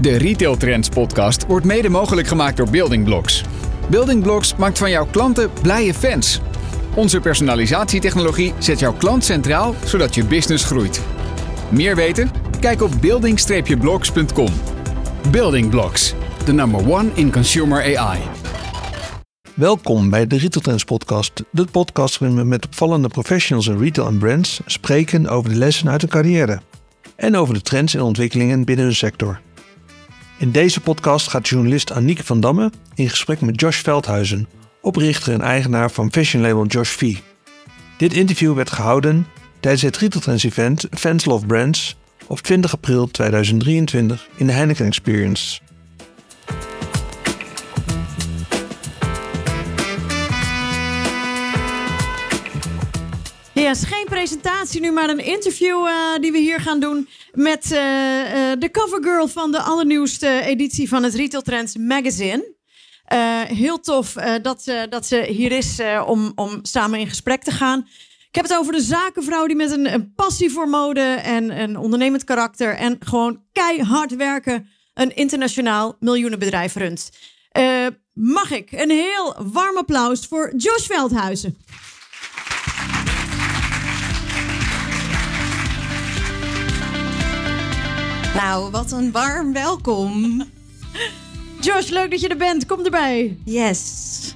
De Retail Trends podcast wordt mede mogelijk gemaakt door Building Blocks. Building Blocks maakt van jouw klanten blije fans. Onze personalisatietechnologie zet jouw klant centraal, zodat je business groeit. Meer weten? Kijk op building-blocks.com. Building Blocks, the number one in consumer AI. Welkom bij de Retail Trends podcast. De podcast waarin we met opvallende professionals in retail en brands spreken over de lessen uit hun carrière. En over de trends en ontwikkelingen binnen hun sector. In deze podcast gaat journalist Aniek van Damme in gesprek met Josh Veldhuizen, oprichter en eigenaar van fashion label Josh V. Dit interview werd gehouden tijdens het Retail Trends event Fans Love Brands op 20 april 2023 in de Heineken Experience. Ja, is geen presentatie nu, maar een interview uh, die we hier gaan doen met uh, uh, de covergirl van de allernieuwste editie van het Retail Trends magazine. heel tof dat, dat ze hier is om, om samen in gesprek te gaan. Ik heb het over de zakenvrouw die met een, een passie voor mode en een ondernemend karakter en gewoon keihard werken een internationaal miljoenenbedrijf runt. mag ik een heel warm applaus voor Josh Veldhuizen. Nou, wat een warm welkom. Josh, leuk dat je er bent. Kom erbij. Yes.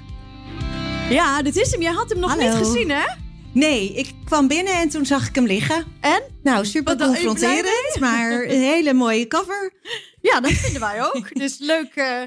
Ja, dit is hem. Jij had hem nog Hallo. niet gezien, hè? Nee, ik kwam binnen en toen zag ik hem liggen. En? Nou, super Wat confronterend, maar een hele mooie cover. Ja, dat vinden wij ook. Dus leuk, eh,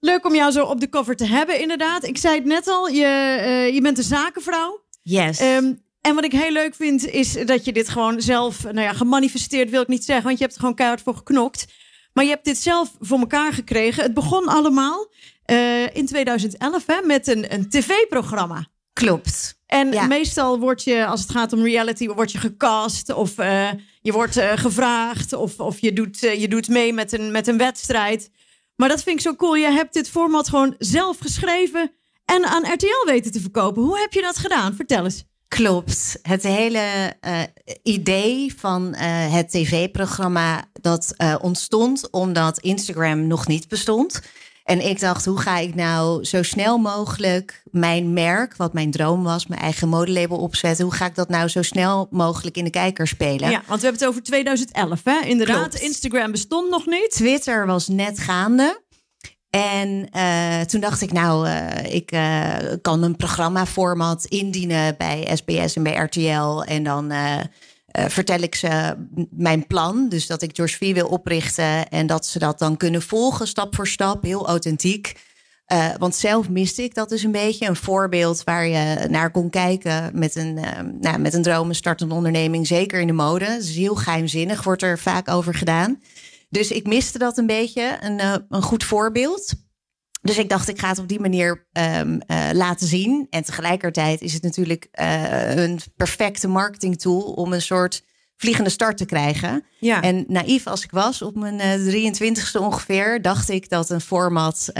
leuk om jou zo op de cover te hebben, inderdaad. Ik zei het net al, je, eh, je bent een zakenvrouw. Yes. Ehm, en wat ik heel leuk vind, is dat je dit gewoon zelf, nou ja, gemanifesteerd wil ik niet zeggen, want je hebt er gewoon keihard voor geknokt. Maar je hebt dit zelf voor elkaar gekregen. Het begon allemaal eh, in 2011 hè, met een, een tv-programma. Klopt. En Ja. meestal word je, als het gaat om reality, word je gecast of eh, je wordt eh, gevraagd of, of je, doet, je doet mee met een, met een wedstrijd. Maar dat vind ik zo cool. Je hebt dit format gewoon zelf geschreven en aan RTL weten te verkopen. Hoe heb je dat gedaan? Vertel eens. Klopt. Het hele eh, idee van eh, het tv-programma dat eh, ontstond omdat Instagram nog niet bestond. En ik dacht, hoe ga ik nou zo snel mogelijk mijn merk, wat mijn droom was, mijn eigen modelabel opzetten? Hoe ga ik dat nou zo snel mogelijk in de kijker spelen? Ja, want we hebben het over 2011, hè? Inderdaad, Klopt. Instagram bestond nog niet. Twitter was net gaande. En eh, toen dacht ik, nou, eh, ik eh, kan een programmaformat indienen bij SBS en bij RTL. En dan vertel ik ze mijn plan. Dus dat ik George V wil oprichten. En dat ze dat dan kunnen volgen, stap voor stap, heel authentiek. Want zelf miste ik dat dus een beetje. Een voorbeeld waar je naar kon kijken met een, nou, met een droom, een startende onderneming. Zeker in de mode. Is heel geheimzinnig, wordt er vaak over gedaan. Dus ik miste dat een beetje, een, eh, een goed voorbeeld. Dus ik dacht, ik ga het op die manier ehm, eh, laten zien. En tegelijkertijd is het natuurlijk eh, een perfecte marketingtool om een soort vliegende start te krijgen. Ja. En naïef als ik was, op mijn eh, 23ste ongeveer, dacht ik dat een format,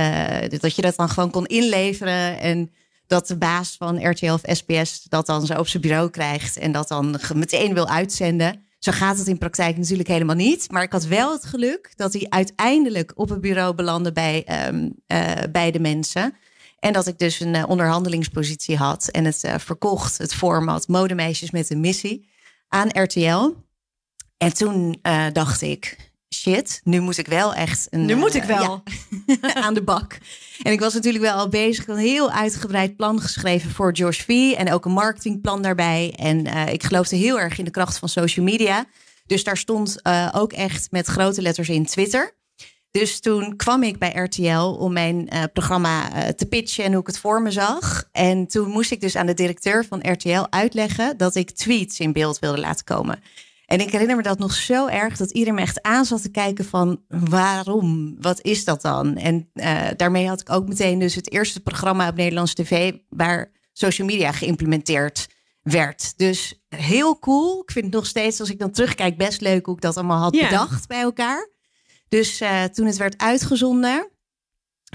dat je dat dan gewoon kon inleveren. En dat de baas van RTL of SBS dat dan zo op zijn bureau krijgt en dat dan meteen wil uitzenden. Zo gaat het in praktijk natuurlijk helemaal niet. Maar ik had wel het geluk dat hij uiteindelijk op het bureau belandde bij, ehm, eh, bij de mensen. En dat ik dus een eh, onderhandelingspositie had en het eh, verkocht, het format Modemeisjes met een missie aan RTL. En toen dacht ik, shit, nu moet ik wel echt een, Nu moet ik eh, wel. ja, aan de bak. En ik was natuurlijk wel al bezig, een heel uitgebreid plan geschreven voor George V. En ook een marketingplan daarbij. En eh, ik geloofde heel erg in de kracht van social media. Dus daar stond eh, ook echt met grote letters in Twitter. Dus toen kwam ik bij RTL om mijn programma te pitchen en hoe ik het voor me zag. En toen moest ik dus aan de directeur van RTL uitleggen dat ik tweets in beeld wilde laten komen. En ik herinner me dat nog zo erg dat iedereen me echt aan zat te kijken van waarom? Wat is dat dan? En eh, daarmee had ik ook meteen dus het eerste programma op Nederlands tv waar social media geïmplementeerd werd. Dus heel cool. Ik vind het nog steeds, als ik dan terugkijk, best leuk hoe ik dat allemaal had bedacht bij elkaar. Dus eh, toen het werd uitgezonden,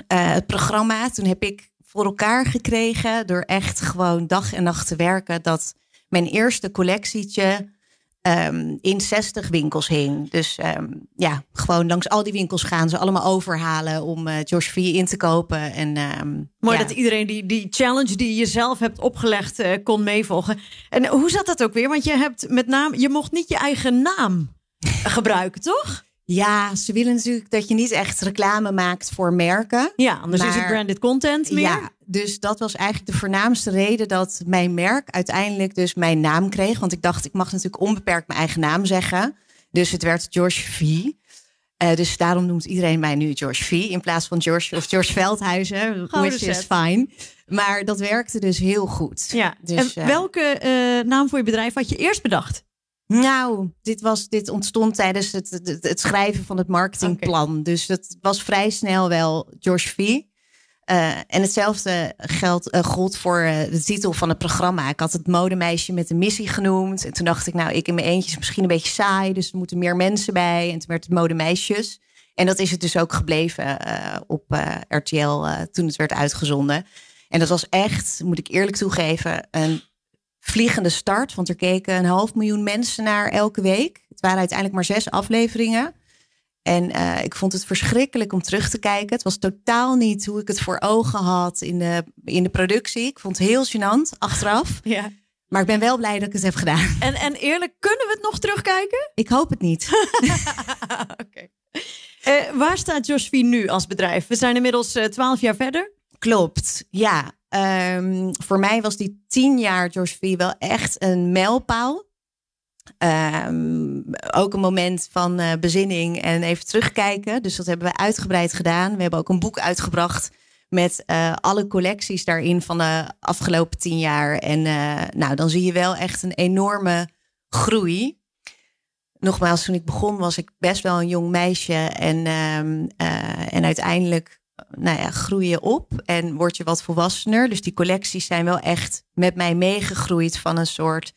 eh, het programma, toen heb ik voor elkaar gekregen door echt gewoon dag en nacht te werken dat mijn eerste collectietje ehm, in 60 winkels hing. Dus ehm, ja, gewoon langs al die winkels gaan ze allemaal overhalen om uh, Josh V in te kopen. En, ehm, Mooi ja. dat iedereen die, die challenge die je zelf hebt opgelegd eh, kon meevolgen. En hoe zat dat ook weer? Want je hebt met naam, je mocht niet je eigen naam gebruiken, toch? Ja, ze willen natuurlijk dat je niet echt reclame maakt voor merken. Ja, anders is het branded content meer. Ja, dus dat was eigenlijk de voornaamste reden dat mijn merk uiteindelijk dus mijn naam kreeg. Want ik dacht, ik mag natuurlijk onbeperkt mijn eigen naam zeggen. Dus het werd George V. Eh, dus daarom noemt iedereen mij nu George V. In plaats van George of George Veldhuizen. Which is fine. Maar dat werkte dus heel goed. Ja. Dus, en eh, welke eh, naam voor je bedrijf had je eerst bedacht? Nou, dit, was, dit ontstond tijdens het, het, het schrijven van het marketingplan. Dus dat was vrij snel wel George V. Eh, en hetzelfde geldt, eh, voor eh, de titel van het programma. Ik had het modemeisje met een missie genoemd. En toen dacht ik, nou, ik in mijn eentje is misschien een beetje saai. Dus er moeten meer mensen bij. En toen werd het modemeisjes. En dat is het dus ook gebleven op RTL toen het werd uitgezonden. En dat was echt, moet ik eerlijk toegeven, een vliegende start. Want er keken een half miljoen mensen naar elke week. Het waren uiteindelijk maar zes afleveringen. En eh, ik vond het verschrikkelijk om terug te kijken. Het was totaal niet hoe ik het voor ogen had in de, in de productie. Ik vond het heel gênant achteraf. Ja. Maar ik ben wel blij dat ik het heb gedaan. En, en eerlijk, kunnen we het nog terugkijken? Ik hoop het niet. Oké. Eh, waar staat V nu als bedrijf? We zijn inmiddels eh, twaalf jaar verder. Klopt, ja. Ehm, voor mij was die tien jaar V wel echt een mijlpaal. Ehm, ook een moment van eh, bezinning en even terugkijken. Dus dat hebben we uitgebreid gedaan. We hebben ook een boek uitgebracht met eh, alle collecties daarin van de afgelopen tien jaar. En eh, nou, dan zie je wel echt een enorme groei. Nogmaals, toen ik begon was ik best wel een jong meisje. En, ehm, eh, en uiteindelijk nou ja, groei je op en word je wat volwassener. Dus die collecties zijn wel echt met mij meegegroeid van een soort...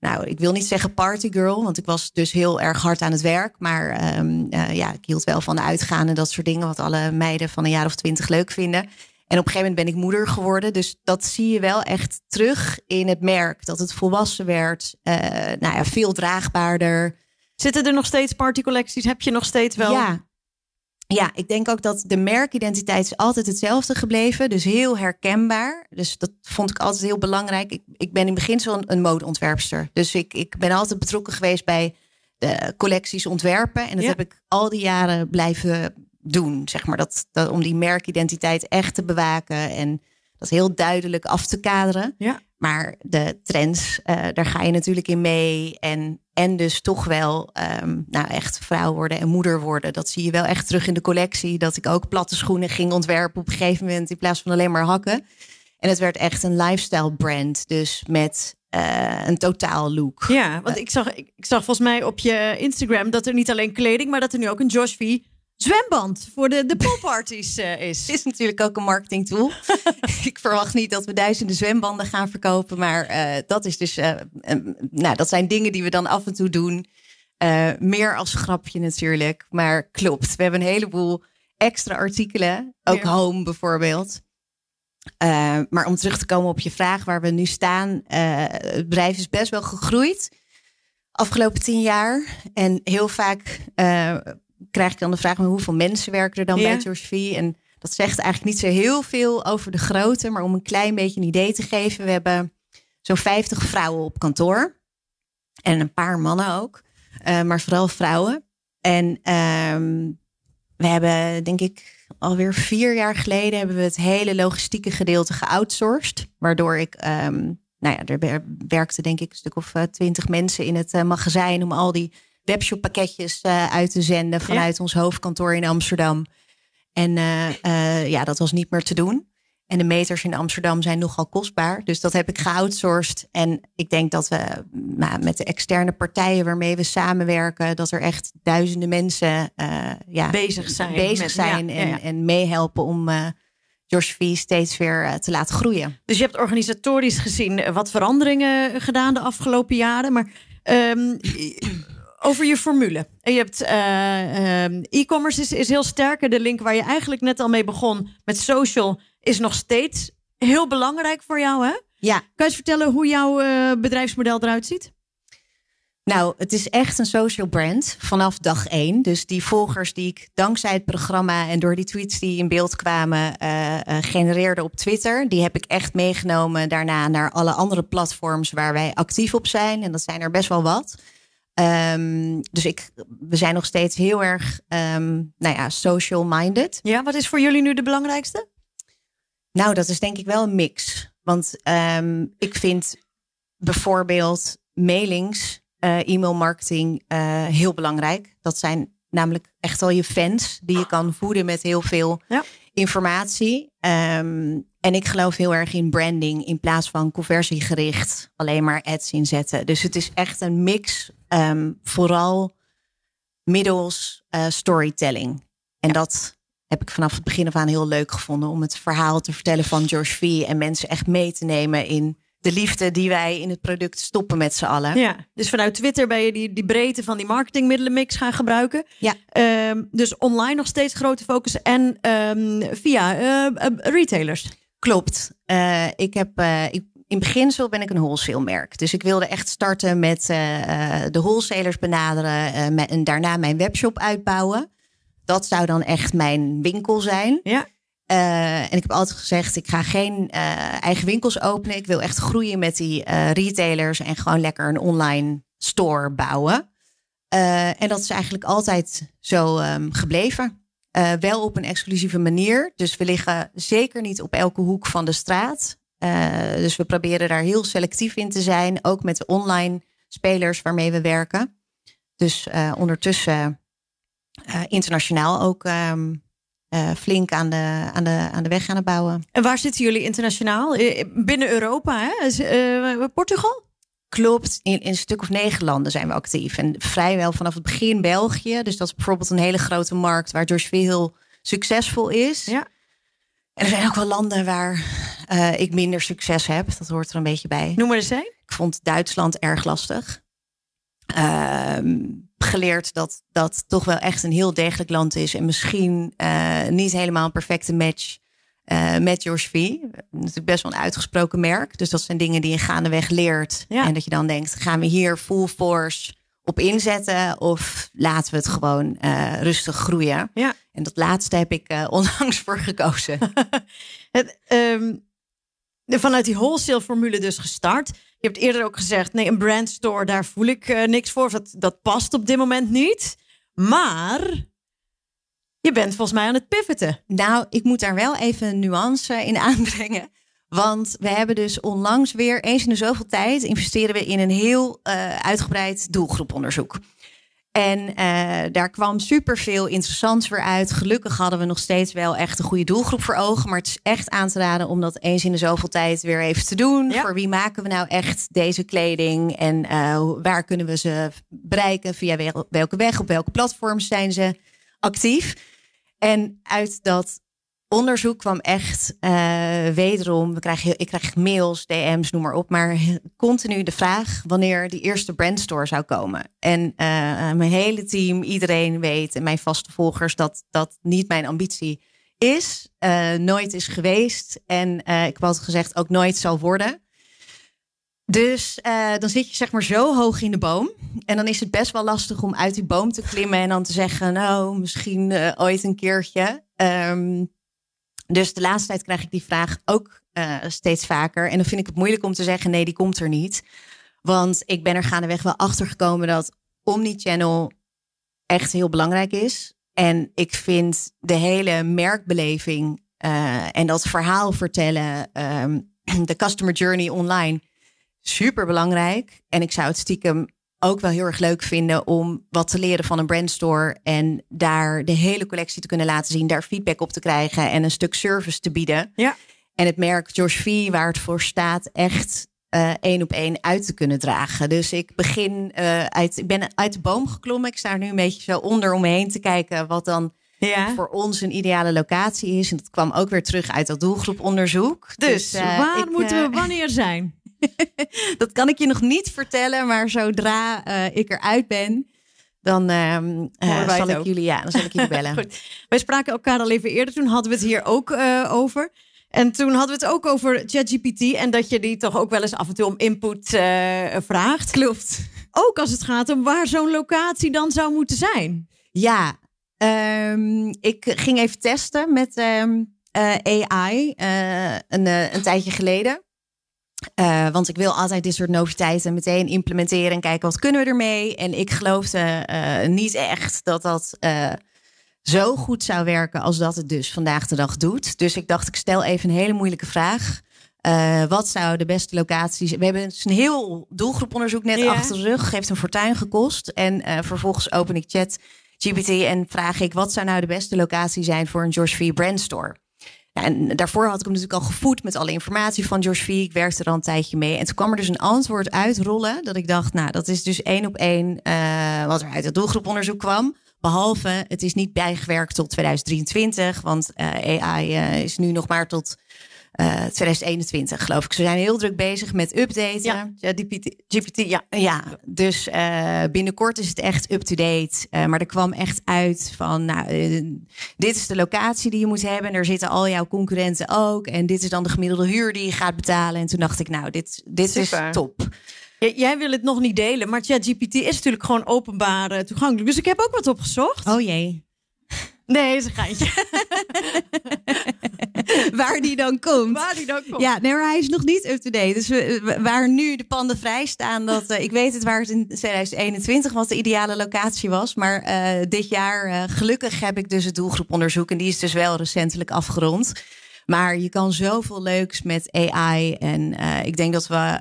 Nou, ik wil niet zeggen partygirl, want ik was dus heel erg hard aan het werk. Maar ehm, eh, ja, ik hield wel van de uitgaan en dat soort dingen... wat alle meiden van een jaar of twintig leuk vinden. En op een gegeven moment ben ik moeder geworden. Dus dat zie je wel echt terug in het merk. Dat het volwassen werd, eh, nou ja, veel draagbaarder. Zitten er nog steeds partycollecties? Heb je nog steeds wel? Ja. Ja, ik denk ook dat de merkidentiteit is altijd hetzelfde gebleven. Dus heel herkenbaar. Dus dat vond ik altijd heel belangrijk. Ik, ik ben in beginsel een, een modeontwerpster. Dus ik, ik ben altijd betrokken geweest bij de collecties ontwerpen. En dat Ja. heb ik al die jaren blijven doen. Zeg maar. dat, dat, om die merkidentiteit echt te bewaken. En dat heel duidelijk af te kaderen. Ja. Maar de trends, eh, daar ga je natuurlijk in mee. En, en dus toch wel ehm, nou echt vrouw worden en moeder worden. Dat zie je wel echt terug in de collectie. Dat ik ook platte schoenen ging ontwerpen op een gegeven moment in plaats van alleen maar hakken. En het werd echt een lifestyle brand. Dus met eh, een totaal look. Ja, want ik zag, ik, zag volgens mij op je Instagram dat er niet alleen kleding, maar dat er nu ook een Josh V zwemband voor de, de poolparties eh, is. Is natuurlijk ook een marketingtool. ik verwacht niet dat we duizenden zwembanden gaan verkopen. Maar eh, dat is dus. eh, nou, dat zijn dingen die we dan af en toe doen. Meer als grapje natuurlijk. Maar klopt. We hebben een heleboel extra artikelen. Ook Ja. home bijvoorbeeld. Maar om terug te komen op je vraag waar we nu staan. het bedrijf is best wel gegroeid. Afgelopen tien jaar. En heel vaak krijg ik dan de vraag: hoeveel mensen werken er dan Ja. bij V? En dat zegt eigenlijk niet zo heel veel over de grootte. Maar om een klein beetje een idee te geven. We hebben zo'n 50 vrouwen op kantoor. En een paar mannen ook. Eh, maar vooral vrouwen. En ehm, we hebben, denk ik, alweer vier jaar geleden hebben we het hele logistieke gedeelte geoutsourced. Waardoor ik, ehm, nou ja, er wer- werkten denk ik een stuk of twintig mensen in het eh, magazijn om al die webshop pakketjes eh, uit te zenden vanuit ons hoofdkantoor in Amsterdam. En eh, eh, ja, dat was niet meer te doen. En de meters in Amsterdam zijn nogal kostbaar. Dus dat heb ik geoutsourced. En ik denk dat we nou, met de externe partijen waarmee we samenwerken, dat er echt duizenden mensen ja, Bezig zijn bezig met- zijn ja, en, ja, en meehelpen om eh Josh steeds weer te laten groeien. Dus je hebt organisatorisch gezien wat veranderingen gedaan de afgelopen jaren. Maar ehm, over je formule. En je hebt eh, ehm, e-commerce is, is heel sterk. De link waar je eigenlijk net al mee begon met social is nog steeds heel belangrijk voor jou. Hè? Ja, Kan je eens vertellen hoe jouw eh, bedrijfsmodel eruit ziet? Nou, het is echt een social brand vanaf dag één. Dus die volgers die ik dankzij het programma en door die tweets die in beeld kwamen uh, uh, genereerde op Twitter, die heb ik echt meegenomen daarna naar alle andere platforms waar wij actief op zijn. En dat zijn er best wel wat. Um, dus ik, we zijn nog steeds heel erg um, nou ja, social minded. Ja, wat is voor jullie nu de belangrijkste? Nou, dat is denk ik wel een mix. Want um, ik vind bijvoorbeeld mailings uh, e-mail marketing uh, heel belangrijk. Dat zijn namelijk echt al je fans die je kan voeden met heel veel ja. informatie. En ik geloof heel erg in branding in plaats van conversiegericht alleen maar ads inzetten. Dus het is echt een mix, um, vooral middels uh, storytelling. En ja. dat heb ik vanaf het begin af aan heel leuk gevonden om het verhaal te vertellen van George V. En mensen echt mee te nemen in de liefde die wij in het product stoppen met z'n allen. Ja, dus vanuit Twitter ben je die, die breedte van die marketingmiddelenmix gaan gebruiken. Ja. Um, dus online nog steeds grote focus en um, via uh, uh, retailers. Klopt. Uh, ik heb, ik, in beginsel ben ik een wholesale merk. Dus ik wilde echt starten met de wholesalers benaderen en daarna mijn webshop uitbouwen. Dat zou dan echt mijn winkel zijn. Ja. Uh, en ik heb altijd gezegd, ik ga geen eigen winkels openen. Ik wil echt groeien met die retailers en gewoon lekker een online store bouwen. en dat is eigenlijk altijd zo um, gebleven. wel op een exclusieve manier. Dus we liggen zeker niet op elke hoek van de straat. Dus we proberen daar heel selectief in te zijn. Ook met de online spelers waarmee we werken. Dus ondertussen internationaal ook... Um, uh, flink aan de, aan, de, aan de weg gaan bouwen. En waar zitten jullie internationaal? Binnen Europa, hè? Portugal? Klopt, in, in, een stuk of negen landen zijn we actief. En vrijwel vanaf het begin België. Dus dat is bijvoorbeeld een hele grote markt waar George V heel succesvol is. Ja. En er zijn ook wel landen waar uh, ik minder succes heb. Dat hoort er een beetje bij. Noem maar eens een. Ik vond Duitsland erg lastig. Uh, geleerd dat dat toch wel echt een heel degelijk land is. En misschien uh, niet helemaal een perfecte match uh, met George V. Natuurlijk best wel een uitgesproken merk. Dus dat zijn dingen die je gaandeweg leert. Ja. En dat je dan denkt, gaan we hier full force op inzetten? Of laten we het gewoon uh, rustig groeien? Ja. En dat laatste heb ik onlangs voor gekozen. het, um, vanuit die wholesale formule dus gestart. Je hebt eerder ook gezegd, nee, een brandstore, daar voel ik uh, niks voor. Dat, dat past op dit moment niet. Maar je bent volgens mij aan het pivoten. Nou, ik moet daar wel even nuance in aanbrengen. Want we hebben dus onlangs weer, eens in de zoveel tijd, investeren we in een heel uh, uitgebreid doelgroeponderzoek. En uh, daar kwam superveel interessants weer uit. Gelukkig hadden we nog steeds wel echt een goede doelgroep voor ogen. Maar het is echt aan te raden om dat eens in de zoveel tijd weer even te doen. Ja. Voor wie maken we nou echt deze kleding? En uh, waar kunnen we ze bereiken? Via welke weg? Op welke platforms zijn ze actief? En uit dat onderzoek kwam echt uh, wederom, we krijgen, ik krijg mails, DM's, noem maar op, maar continu de vraag wanneer die eerste brandstore zou komen. En uh, mijn hele team, iedereen weet en mijn vaste volgers dat dat niet mijn ambitie is, uh, nooit is geweest en ik heb gezegd ook nooit zal worden. Dus dan zit je zeg maar zo hoog in de boom. En dan is het best wel lastig om uit die boom te klimmen en dan te zeggen, nou, misschien ooit een keertje. Um, dus de laatste tijd krijg ik die vraag ook uh, steeds vaker. En dan vind ik het moeilijk om te zeggen: nee, die komt er niet. Want ik ben er gaandeweg wel achter gekomen dat omnichannel echt heel belangrijk is. En ik vind de hele merkbeleving uh, en dat verhaal vertellen, um, de customer journey online, super belangrijk. En ik zou het stiekem ook wel heel erg leuk vinden om wat te leren van een brandstore en daar de hele collectie te kunnen laten zien, daar feedback op te krijgen en een stuk service te bieden. Ja. En het merk George V, waar het voor staat, echt uh, één op één uit te kunnen dragen. Dus ik begin uh, uit, ik ben uit de boom geklommen. Ik sta er nu een beetje zo onder om me heen te kijken wat dan ja. voor ons een ideale locatie is. En dat kwam ook weer terug uit dat doelgroeponderzoek. Dus, dus uh, waar ik, moeten we wanneer zijn? dat kan ik je nog niet vertellen, maar zodra uh, ik eruit ben, dan uh, uh, zal ik jullie, ja, dan zal ik jullie bellen. Goed. Wij spraken elkaar al even eerder, toen hadden we het hier ook uh, over. En toen hadden we het ook over ChatGPT en dat je die toch ook wel eens af en toe om input vraagt. Klopt. ook als het gaat om waar zo'n locatie dan zou moeten zijn. Ja, ehm, ik ging even testen met ehm, eh, AI eh, een, eh, een tijdje geleden. Eh, want ik wil altijd dit soort noviteiten meteen implementeren en kijken wat kunnen we ermee. En ik geloofde eh, niet echt dat dat eh, zo goed zou werken als dat het dus vandaag de dag doet. Dus ik dacht, ik stel even een hele moeilijke vraag. Wat zou de beste locaties zijn? We hebben dus een heel doelgroeponderzoek net Ja. achter de rug. Heeft een fortuin gekost. En vervolgens open ik chat GPT en vraag ik... wat zou nou de beste locatie zijn voor een George V. Brandstore? En daarvoor had ik hem natuurlijk al gevoed met alle informatie van George V. Ik werkte er al een tijdje mee. En toen kwam er dus een antwoord uitrollen. Dat ik dacht, nou, dat is dus één op één eh, wat er uit het doelgroeponderzoek kwam. Behalve, het is niet bijgewerkt tot 2023. Want eh, AI eh, is nu nog maar tot eh, 2021, geloof ik. Ze zijn heel druk bezig met updaten. Ja, ja GPT, GPT ja. Ja, dus eh, binnenkort is het echt up-to-date. Eh, maar er kwam echt uit van, nou, eh, dit is de locatie die je moet hebben. En er zitten al jouw concurrenten ook. En dit is dan de gemiddelde huur die je gaat betalen. En toen dacht ik, nou, dit, dit Super. is top. J- Jij wil het nog niet delen, maar ChatGPT is natuurlijk gewoon openbaar eh, toegankelijk. Dus ik heb ook wat opgezocht. Oh jee. Nee, is een geintje. Waar die dan komt. Waar die dan komt. Ja, nee, maar hij is nog niet up-to-date. Dus we, waar nu de panden vrij staan, dat, eh, ik weet het waar het in 2021 wat de ideale locatie was. Maar eh, dit jaar, eh, gelukkig heb ik dus het doelgroeponderzoek. En die is dus wel recentelijk afgerond. Maar je kan zoveel leuks met AI. En ik denk dat we,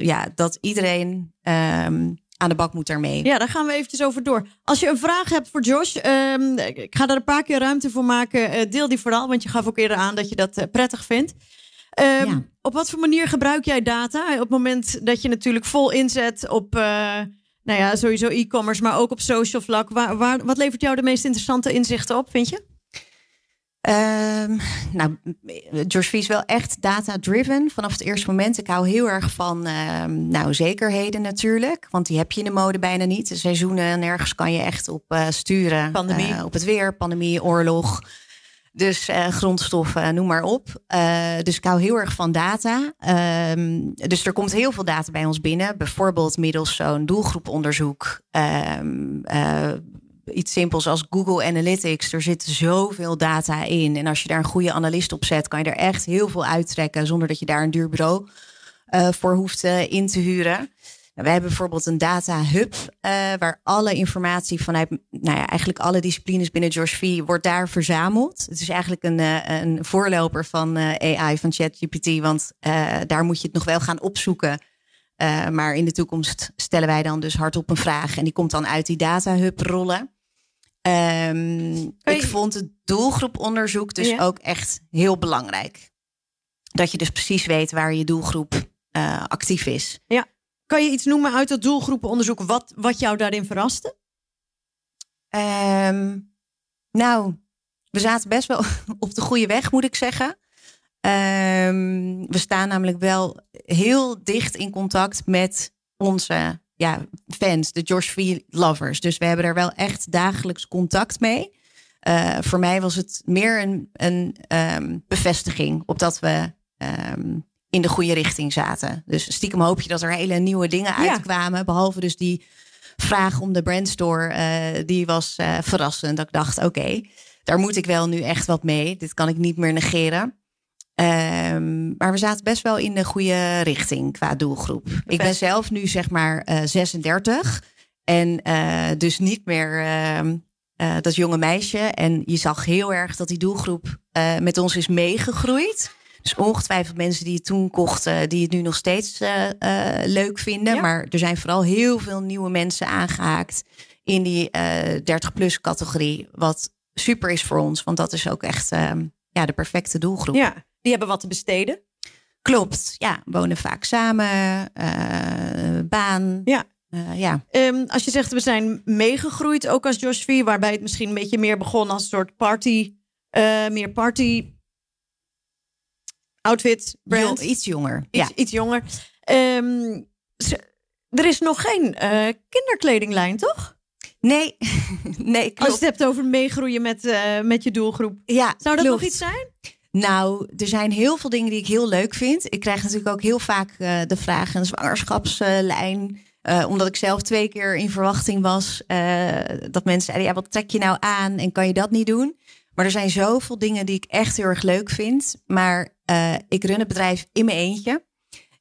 ja, dat iedereen ehm, aan de bak moet daarmee. Ja, daar gaan we eventjes over door. Als je een vraag hebt voor Josh, ehm, ik ga daar een paar keer ruimte voor maken. Eh, deel die vooral, want je gaf ook eerder aan dat je dat eh, prettig vindt. Ehm, Ja. Op wat voor manier gebruik jij data? Op het moment dat je natuurlijk vol inzet op, eh, nou ja, sowieso e-commerce, maar ook op social vlak. Waar, waar, wat levert jou de meest interessante inzichten op, vind je? Ehm, nou, George V is wel echt data-driven vanaf het eerste moment. Ik hou heel erg van ehm, nou, zekerheden natuurlijk. Want die heb je in de mode bijna niet. De seizoenen, nergens kan je echt op eh, sturen. Pandemie. Eh, op het weer, pandemie, oorlog. Dus eh, grondstoffen, noem maar op. Dus ik hou heel erg van data. Ehm, dus er komt heel veel data bij ons binnen. Bijvoorbeeld middels zo'n doelgroeponderzoek. Iets simpels als Google Analytics. Er zit zoveel data in. En als je daar een goede analist op zet, kan je er echt heel veel uittrekken. Zonder dat je daar een duur bureau eh, voor hoeft eh, in te huren. Nou, wij hebben bijvoorbeeld een data hub, eh, waar alle informatie vanuit, nou ja, eigenlijk alle disciplines binnen George V wordt daar verzameld. Het is eigenlijk een, een voorloper van AI, van ChatGPT, want daar moet je het nog wel gaan opzoeken. Maar in de toekomst stellen wij dan dus hardop een vraag en die komt dan uit die data hub rollen. Ehm, Ik vond het doelgroeponderzoek dus Ja. ook echt heel belangrijk. Dat je dus precies weet waar je doelgroep eh, actief is. Kan je iets noemen uit dat doelgroepenonderzoek wat, wat jou daarin verraste? Ehm, nou, we zaten best wel op de goede weg, moet ik zeggen. Ehm, we staan namelijk wel heel dicht in contact met onze ja, fans, de George V. lovers. Dus we hebben er wel echt dagelijks contact mee. Eh, voor mij was het meer een, een ehm, bevestiging op dat we ehm, in de goede richting zaten. Dus stiekem hoop je dat er hele nieuwe dingen Ja. uitkwamen. Behalve dus die vraag om de brandstore, eh, die was eh, verrassend. Dat ik dacht, oké, daar moet ik wel nu echt wat mee. Dit kan ik niet meer negeren. Ehm, maar we zaten best wel in de goede richting qua doelgroep. Ik ben zelf nu zeg maar eh, 36 en eh, dus niet meer ehm, eh, dat jonge meisje. En je zag heel erg dat die doelgroep eh, met ons is meegegroeid. Dus ongetwijfeld mensen die het toen kochten, die het nu nog steeds eh, eh, leuk vinden. Ja. Maar er zijn vooral heel veel nieuwe mensen aangehaakt in die 30-plus categorie. Wat super is voor ons, want dat is ook echt ehm, ja, de perfecte doelgroep. Ja, die hebben wat te besteden. Klopt, ja, wonen vaak samen, eh, baan. Ja. Eh, ja. Ehm, als je zegt we zijn meegegroeid, ook als Josh V, waarbij het misschien een beetje meer begon als een soort party, eh, meer party outfit brand, Jo- iets jonger. iets, ja. iets jonger. Ehm, er is nog geen kinderkledinglijn, toch? Nee, nee, Als klopt. je het hebt over meegroeien met, met je doelgroep. Ja, Zou dat klopt. nog iets zijn? Nou, er zijn heel veel dingen die ik heel leuk vind. Ik krijg natuurlijk ook heel vaak eh, de vraag: een zwangerschapslijn. eh, omdat ik zelf twee keer in verwachting was. eh, dat mensen zeiden, ja, wat trek je nou aan en kan je dat niet doen? Maar er zijn zoveel dingen die ik echt heel erg leuk vind. Maar ik run het bedrijf in mijn eentje.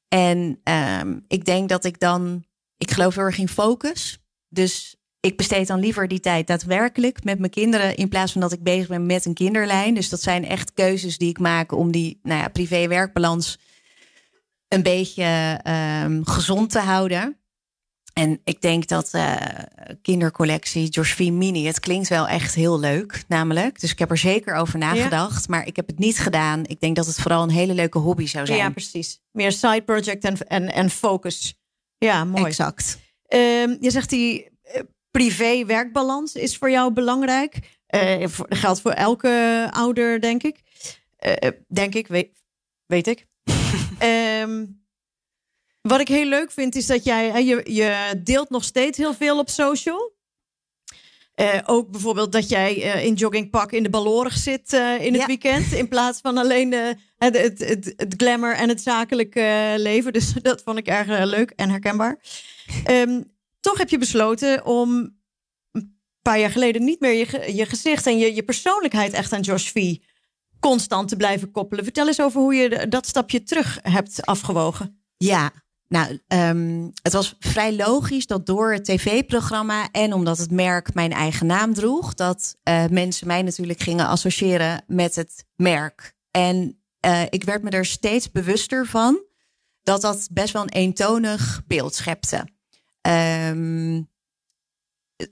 En ehm, ik denk dat ik dan, ik geloof heel erg in focus. Dus ik besteed dan liever die tijd daadwerkelijk met mijn kinderen. In plaats van dat ik bezig ben met een kinderlijn. Dus dat zijn echt keuzes die ik maak om die nou ja, privé-werkbalans een beetje ehm, gezond te houden. En ik denk dat eh, kindercollectie Josephine Mini, het klinkt wel echt heel leuk, namelijk. Dus ik heb er zeker over nagedacht, maar ik heb het niet gedaan. Ik denk dat het vooral een hele leuke hobby zou zijn. Ja, precies. Meer side project en, en, en focus. Ja, mooi. Exact. Ehm, je zegt die eh, privé-werkbalans is voor jou belangrijk. Eh, geldt voor elke ouder, denk ik. Eh, denk ik, weet, weet ik. Ehm, wat ik heel leuk vind, is dat jij, je, je deelt nog steeds heel veel op social. Eh, ook bijvoorbeeld dat jij eh, in joggingpak in de Balorig zit eh, in het Ja. weekend. In plaats van alleen eh, het, het, het, het glamour en het zakelijke eh, leven. Dus dat vond ik erg eh, leuk en herkenbaar. Ehm, toch heb je besloten om een paar jaar geleden niet meer je, je gezicht en je, je persoonlijkheid echt aan Josh V. constant te blijven koppelen. Vertel eens over hoe je dat stapje terug hebt afgewogen. Ja, nou, ehm, het was vrij logisch dat door het tv-programma en omdat het merk mijn eigen naam droeg, dat eh, mensen mij natuurlijk gingen associëren met het merk. En eh, ik werd me er steeds bewuster van dat dat best wel een eentonig beeld schepte. Ehm,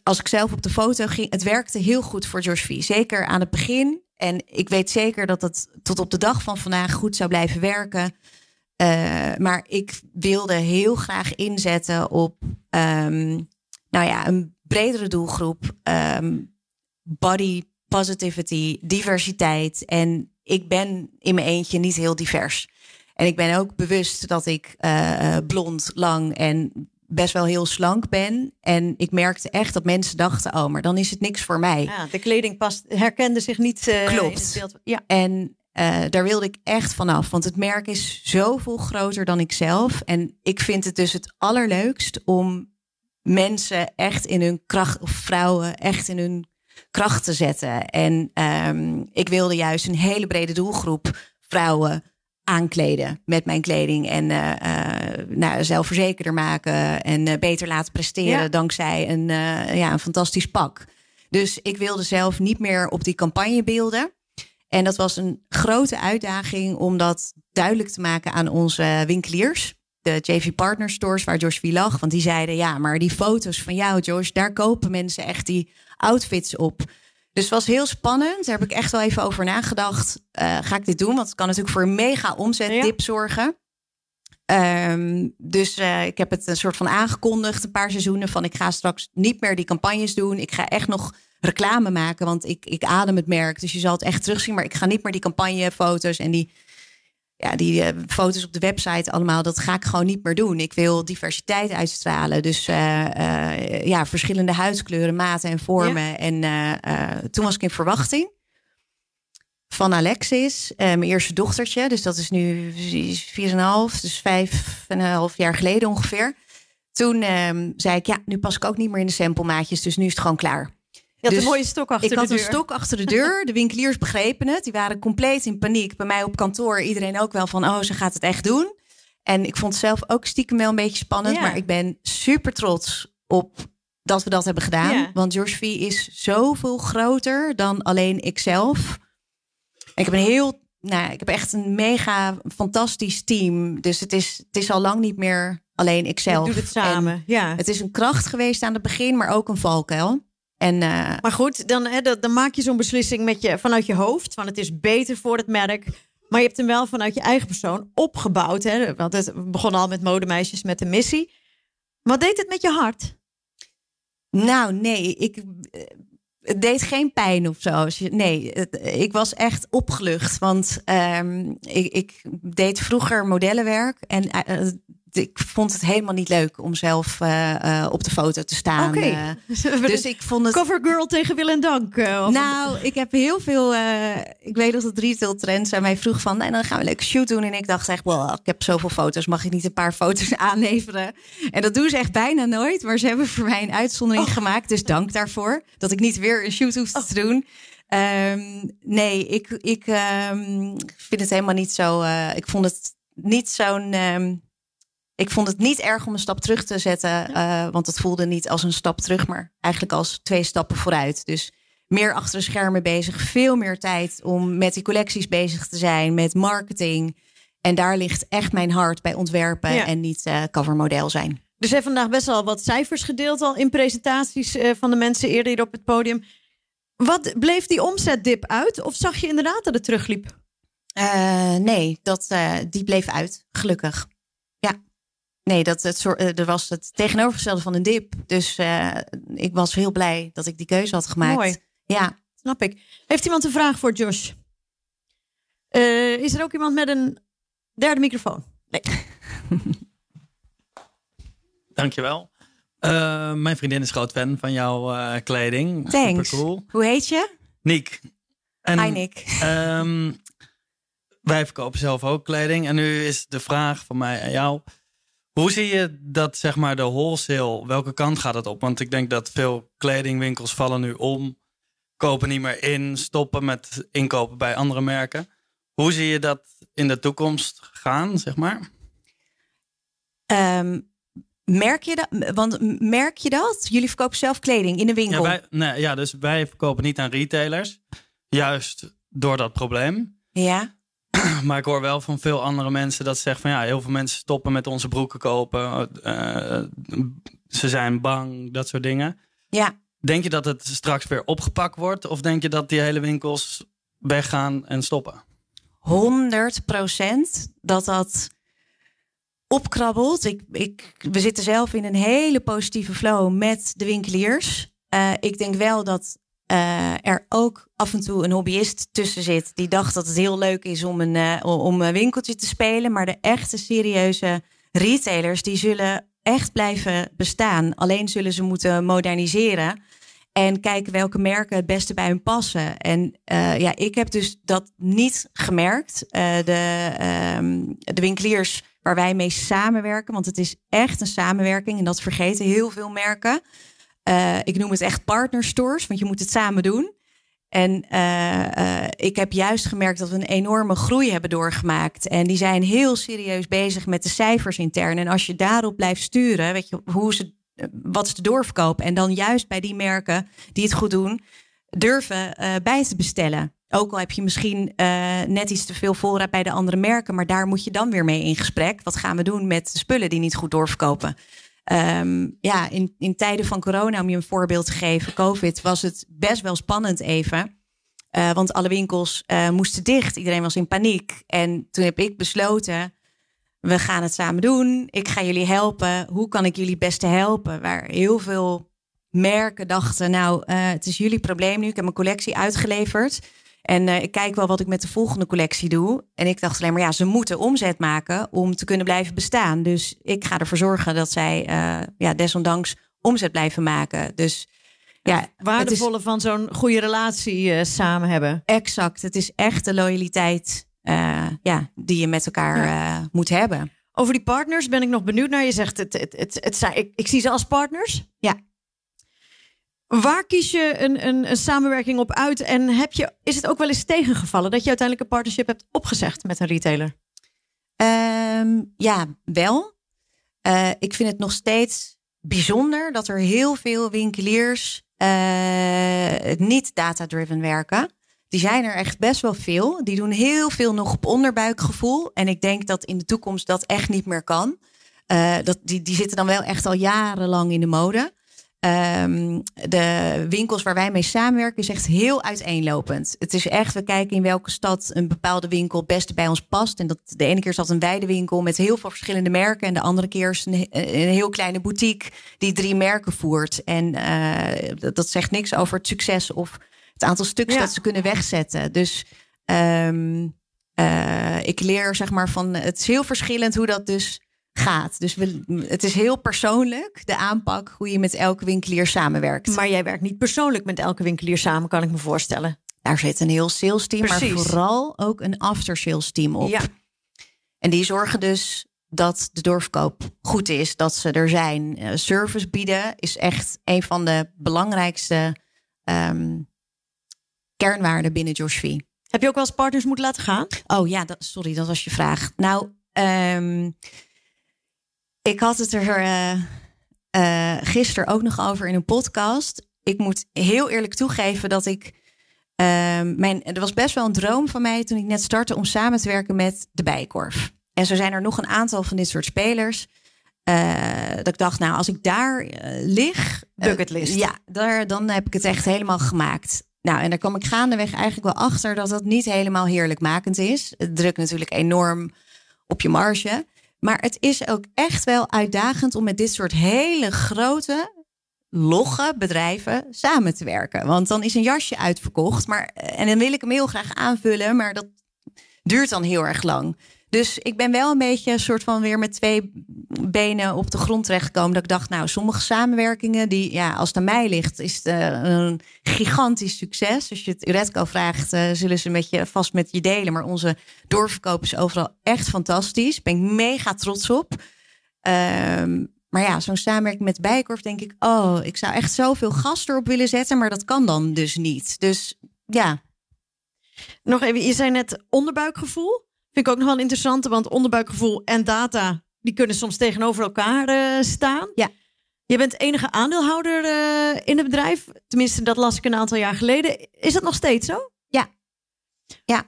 als ik zelf op de foto ging, het werkte heel goed voor George V. Zeker aan het begin. En ik weet zeker dat het tot op de dag van vandaag goed zou blijven werken. Uh, maar ik wilde heel graag inzetten op um, nou ja, een bredere doelgroep. Um, body positivity, diversiteit. En ik ben in mijn eentje niet heel divers. En ik ben ook bewust dat ik uh, blond, lang en best wel heel slank ben. En ik merkte echt dat mensen dachten: oh, maar dan is het niks voor mij. Ja, de kleding past, herkende zich niet. Uh, Klopt. In het beeld. Ja. En uh, daar wilde ik echt vanaf. Want het merk is zoveel groter dan ik zelf. En ik vind het dus het allerleukst om mensen echt in hun kracht, of vrouwen echt in hun kracht te zetten. En um, ik wilde juist een hele brede doelgroep vrouwen aankleden met mijn kleding. En uh, uh, nou, zelfverzekerder maken en uh, beter laten presteren ja. dankzij een, ja, een fantastisch pak. Dus ik wilde zelf niet meer op die campagnebeelden. En dat was een grote uitdaging om dat duidelijk te maken aan onze winkeliers. De JV Partner Stores waar Josh V lag. Want die zeiden, ja, maar die foto's van jou, Josh, daar kopen mensen echt die outfits op. Dus het was heel spannend. Daar heb ik echt wel even over nagedacht. Uh, ga ik dit doen? Want het kan natuurlijk voor een mega omzetdip ja. zorgen. Um, dus uh, ik heb het een soort van aangekondigd, een paar seizoenen. Van ik ga straks niet meer die campagnes doen. Ik ga echt nog reclame maken, want ik, ik adem het merk. Dus je zal het echt terugzien. Maar ik ga niet meer die campagnefoto's en die, ja, die uh, foto's op de website allemaal. Dat ga ik gewoon niet meer doen. Ik wil diversiteit uitstralen. Dus uh, uh, ja, verschillende huidskleuren, maten en vormen. Ja. En toen was ik in verwachting van Alexis, mijn eerste dochtertje. Dus dat is nu 4,5, dus vijf en een half jaar geleden ongeveer. Toen um, zei ik, ja, nu pas ik ook niet meer in de samplemaatjes. Dus nu is het gewoon klaar. Je had dus een mooie stok achter ik de had deur. een stok achter de deur. De winkeliers begrepen het. Die waren compleet in paniek. Bij mij op kantoor iedereen ook wel van... oh, ze gaat het echt doen. En ik vond het zelf ook stiekem wel een beetje spannend. Ja. Maar ik ben super trots op dat we dat hebben gedaan. Ja. Want George V is zoveel groter dan alleen ikzelf. Ik heb een heel... Nou, ik heb echt een mega fantastisch team. Dus het is, het is al lang niet meer alleen ikzelf. Je doet het samen, En ja. Het is een kracht geweest aan het begin, maar ook een valkuil. En, uh, Maar goed, dan, hè, dan, dan maak je zo'n beslissing met je, vanuit je hoofd. Van het is beter voor het merk. Maar je hebt hem wel vanuit je eigen persoon opgebouwd. Hè? Want het begon al met modemeisjes met de missie. Wat deed het met je hart? Nou, nee. Ik, het deed geen pijn of zo. Nee, ik was echt opgelucht. Want um, ik, ik, deed vroeger modellenwerk. En het ik vond het helemaal niet leuk om zelf eh, eh, op de foto te staan. Oké. Eh, dus ik vond het. Cover girl tegen Wil en Dank. Nou, ik heb heel veel. ik weet dat het retail trends aan mij vroeg van. En dan gaan we een leuke shoot doen. En ik dacht echt, ik heb zoveel foto's. Mag ik niet een paar foto's aanleveren? En dat doen ze echt bijna nooit. Maar ze hebben voor mij een uitzondering gemaakt. Dus dank daarvoor. Dat ik niet weer een shoot hoef te doen. Ehm, nee, ik, ik ehm, vind het helemaal niet zo. ik vond het niet zo'n. ehm, ik vond het niet erg om een stap terug te zetten. eh, want het voelde niet als een stap terug, maar eigenlijk als twee stappen vooruit. Dus meer achter de schermen bezig. Veel meer tijd om met die collecties bezig te zijn. Met marketing. En daar ligt echt mijn hart bij ontwerpen. Ja. En niet eh, covermodel zijn. Dus hebt vandaag best wel wat cijfers gedeeld al in presentaties eh, van de mensen eerder hier op het podium. Wat bleef die omzetdip uit? Of zag je inderdaad dat het terugliep? Nee, dat, die bleef uit. Gelukkig. Nee, dat, het, soort- eh, er was het tegenovergestelde van een dip. Dus eh, ik was heel blij dat ik die keuze had gemaakt. Mooi. Ja. Snap ik. Heeft iemand een vraag voor Josh? Eh, is er ook iemand met een derde microfoon? Nee. Dankjewel. Eh mijn vriendin is groot fan van jouw eh, kleding. Thanks. Super cool. Hoe heet je? Niek. En, Hi Nick. ehm, wij verkopen zelf ook kleding. En nu is de vraag van mij aan jou. Hoe zie je dat, zeg maar, de wholesale, welke kant gaat het op? Want ik denk dat veel kledingwinkels vallen nu om. Kopen niet meer in, stoppen met inkopen bij andere merken. Hoe zie je dat in de toekomst gaan, zeg maar? Ehm, merk je dat? Want merk je dat? Jullie verkopen zelf kleding in de Ja, winkel. wij, nee, ja, dus wij verkopen niet aan retailers. Juist door dat probleem. Ja. Maar ik hoor wel van veel andere mensen dat ze zeggen van ja, heel veel mensen stoppen met onze broeken kopen. Eh, ze zijn bang, dat soort dingen. Ja. Denk je dat het straks weer opgepakt wordt? Of denk je dat die hele winkels weggaan en stoppen? 100 procent dat dat opkrabbelt. Ik, ik, we zitten zelf in een hele positieve flow met de winkeliers. Eh, ik denk wel dat eh, er ook af en toe een hobbyist tussen zit die dacht dat het heel leuk is om een, eh, om een winkeltje te spelen. Maar de echte serieuze retailers die zullen echt blijven bestaan. Alleen zullen ze moeten moderniseren. En kijken welke merken het beste bij hun passen. En eh, ja, ik heb dus dat niet gemerkt. De, ehm, de winkeliers waar wij mee samenwerken, want het is echt een samenwerking en dat vergeten heel veel merken. Eh, ik noem het echt partnerstores, want je moet het samen doen. En eh, eh, ik heb juist gemerkt dat we een enorme groei hebben doorgemaakt. En die zijn heel serieus bezig met de cijfers intern. En als je daarop blijft sturen, weet je, hoe ze, wat is de doorverkoop? En dan juist bij die merken die het goed doen, durven bij te bestellen. Ook al heb je misschien net iets te veel voorraad bij de andere merken, maar daar moet je dan weer mee in gesprek. Wat gaan we doen met de spullen die niet goed doorverkopen? Ehm, ja, in, in tijden van corona, om je een voorbeeld te geven, COVID, was het best wel spannend even. Eh, want alle winkels eh, moesten dicht. Iedereen was in paniek. En toen heb ik besloten, we gaan het samen doen. Ik ga jullie helpen. Hoe kan ik jullie beste helpen? Waar heel veel merken dachten, nou, eh, het is jullie probleem nu. Ik heb mijn collectie uitgeleverd. En eh, ik kijk wel wat ik met de volgende collectie doe. En ik dacht alleen maar, ja, ze moeten omzet maken om te kunnen blijven bestaan. Dus ik ga ervoor zorgen dat zij eh, ja, desondanks omzet blijven maken. Dus ja, het is Waardevolle van zo'n goede relatie eh, samen hebben. exact. Het is echt de loyaliteit ja, die je met elkaar moet hebben. Over die partners ben ik nog benieuwd naar. Je zegt, het, het, het, het zijn, ik, ik zie ze als partners. Ja. Waar kies je een, een, een samenwerking op uit? En heb je, is het ook wel eens tegengevallen dat je uiteindelijk een partnership hebt opgezegd met een retailer? Ehm, ja, wel. Eh, ik vind het nog steeds bijzonder dat er heel veel winkeliers eh, niet data-driven werken. Die zijn er echt best wel veel. Die doen heel veel nog op onderbuikgevoel. En ik denk dat in de toekomst dat echt niet meer kan. Eh, dat, die, die zitten dan wel echt al jarenlang in de mode. Ehm, de winkels waar wij mee samenwerken is echt heel uiteenlopend. Het is echt, we kijken in welke stad een bepaalde winkel het beste bij ons past. En dat, de ene keer is dat een weidewinkel met heel veel verschillende merken. En de andere keer is een, een heel kleine boutique die drie merken voert. En eh, dat, dat zegt niks over het succes of het aantal stuks Ja. dat ze kunnen wegzetten. Dus ehm, eh, ik leer zeg maar van, het is heel verschillend hoe dat dus gaat. Dus we, het is heel persoonlijk, de aanpak, hoe je met elke winkelier samenwerkt. Maar jij werkt niet persoonlijk met elke winkelier samen, kan ik me voorstellen. Daar zit een heel sales team, maar vooral ook een after sales team op. Ja. En die zorgen dus dat de doorverkoop goed is, dat ze er zijn. Eh, service bieden is echt een van de belangrijkste ehm, kernwaarden binnen Josh V. Heb je ook wel eens partners moeten laten gaan? Oh ja, dat, sorry, dat was je vraag. Nou, ehm, ik had het er eh, gisteren ook nog over in een podcast. Ik moet heel eerlijk toegeven dat ik. ehm, mijn, er was best wel een droom van mij toen ik net startte om samen te werken met de Bijenkorf. En zo zijn er nog een aantal van dit soort spelers. eh, dat ik dacht, nou, als ik daar lig. Bucketlist. ja, daar, dan heb ik het echt helemaal gemaakt. Nou, en daar kwam ik gaandeweg eigenlijk wel achter dat dat niet helemaal heerlijkmakend is. Het drukt natuurlijk enorm op je marge. Maar het is ook echt wel uitdagend om met dit soort hele grote, logge bedrijven samen te werken. Want dan is een jasje uitverkocht. Maar, en dan wil ik hem heel graag aanvullen, maar dat duurt dan heel erg lang. Dus ik ben wel een beetje een soort van weer met twee benen op de grond terechtgekomen. Dat ik dacht, nou, sommige samenwerkingen, die, ja, als het aan mij ligt, is het eh, een gigantisch succes. Als je het Uretco vraagt, eh, zullen ze met je, vast met je delen. Maar onze doorverkoop is overal echt fantastisch. Ben ik mega trots op. Ehm, maar ja, zo'n samenwerking met Bijkorf denk ik, oh, ik zou echt zoveel gas erop willen zetten, maar dat kan dan dus niet. Dus ja, Nog even, je zei net onderbuikgevoel. Vind ik ook nog wel interessant, want onderbuikgevoel en data, die kunnen soms tegenover elkaar eh, staan. Ja. Je bent enige aandeelhouder eh, in het bedrijf. Tenminste, dat las ik een aantal jaar geleden. Is dat nog steeds zo? Ja. Ja.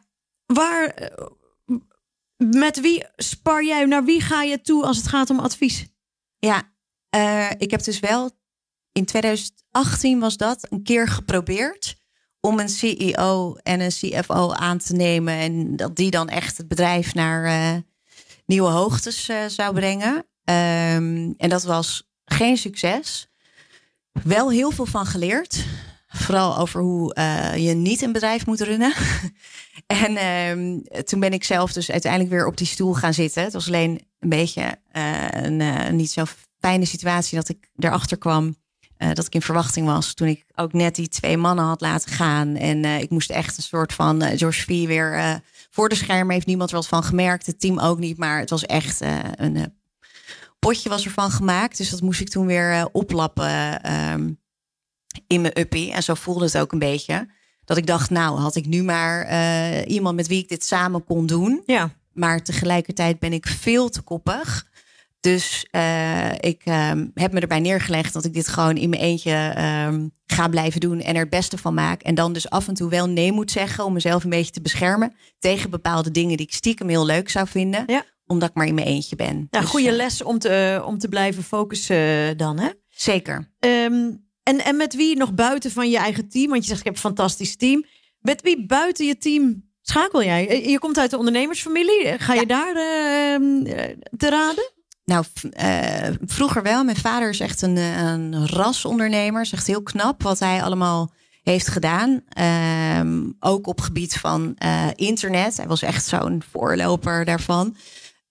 Waar, eh, met wie spar jij, naar wie ga je toe als het gaat om advies? Ja, ik heb dus wel in 2018 was dat een keer geprobeerd om een CEO en een CFO aan te nemen en dat die dan echt het bedrijf naar eh, nieuwe hoogtes eh, zou brengen. Ehm, en dat was geen succes. Wel heel veel van geleerd. Vooral over hoe eh, je niet een bedrijf moet runnen. en ehm, toen ben ik zelf dus uiteindelijk weer op die stoel gaan zitten. Het was alleen een beetje een niet zo fijne situatie dat ik erachter kwam. Eh, dat ik in verwachting was toen ik ook net die twee mannen had laten gaan. En eh, ik moest echt een soort van eh, George V weer voor de schermen. Heeft niemand er wat van gemerkt. Het team ook niet. Maar het was echt een potje was ervan gemaakt. Dus dat moest ik toen weer oplappen ehm, in mijn uppie. En zo voelde het ook een beetje. Dat ik dacht, nou had ik nu maar iemand met wie ik dit samen kon doen. Ja. Maar tegelijkertijd ben ik veel te koppig. Dus eh, ik ehm, heb me erbij neergelegd dat ik dit gewoon in mijn eentje ehm, ga blijven doen en er het beste van maak. En dan dus af en toe wel nee moet zeggen om mezelf een beetje te beschermen tegen bepaalde dingen die ik stiekem heel leuk zou vinden. Ja. Omdat ik maar in mijn eentje ben. Ja, Dus, goede eh, les om te, om te blijven focussen eh, dan, hè? Zeker. Ehm, en, en met wie nog buiten van je eigen team? Want je zegt, ik heb een fantastisch team. Met wie buiten je team schakel jij? Eh, Je komt uit de ondernemersfamilie. Eh, Ga je Ja. daar eh, te raden? Nou, eh, vroeger wel. Mijn vader is echt een, eh, een rasondernemer. Is echt heel knap wat hij allemaal heeft gedaan. Ehm, ook op gebied van eh, internet. Hij was echt zo'n voorloper daarvan.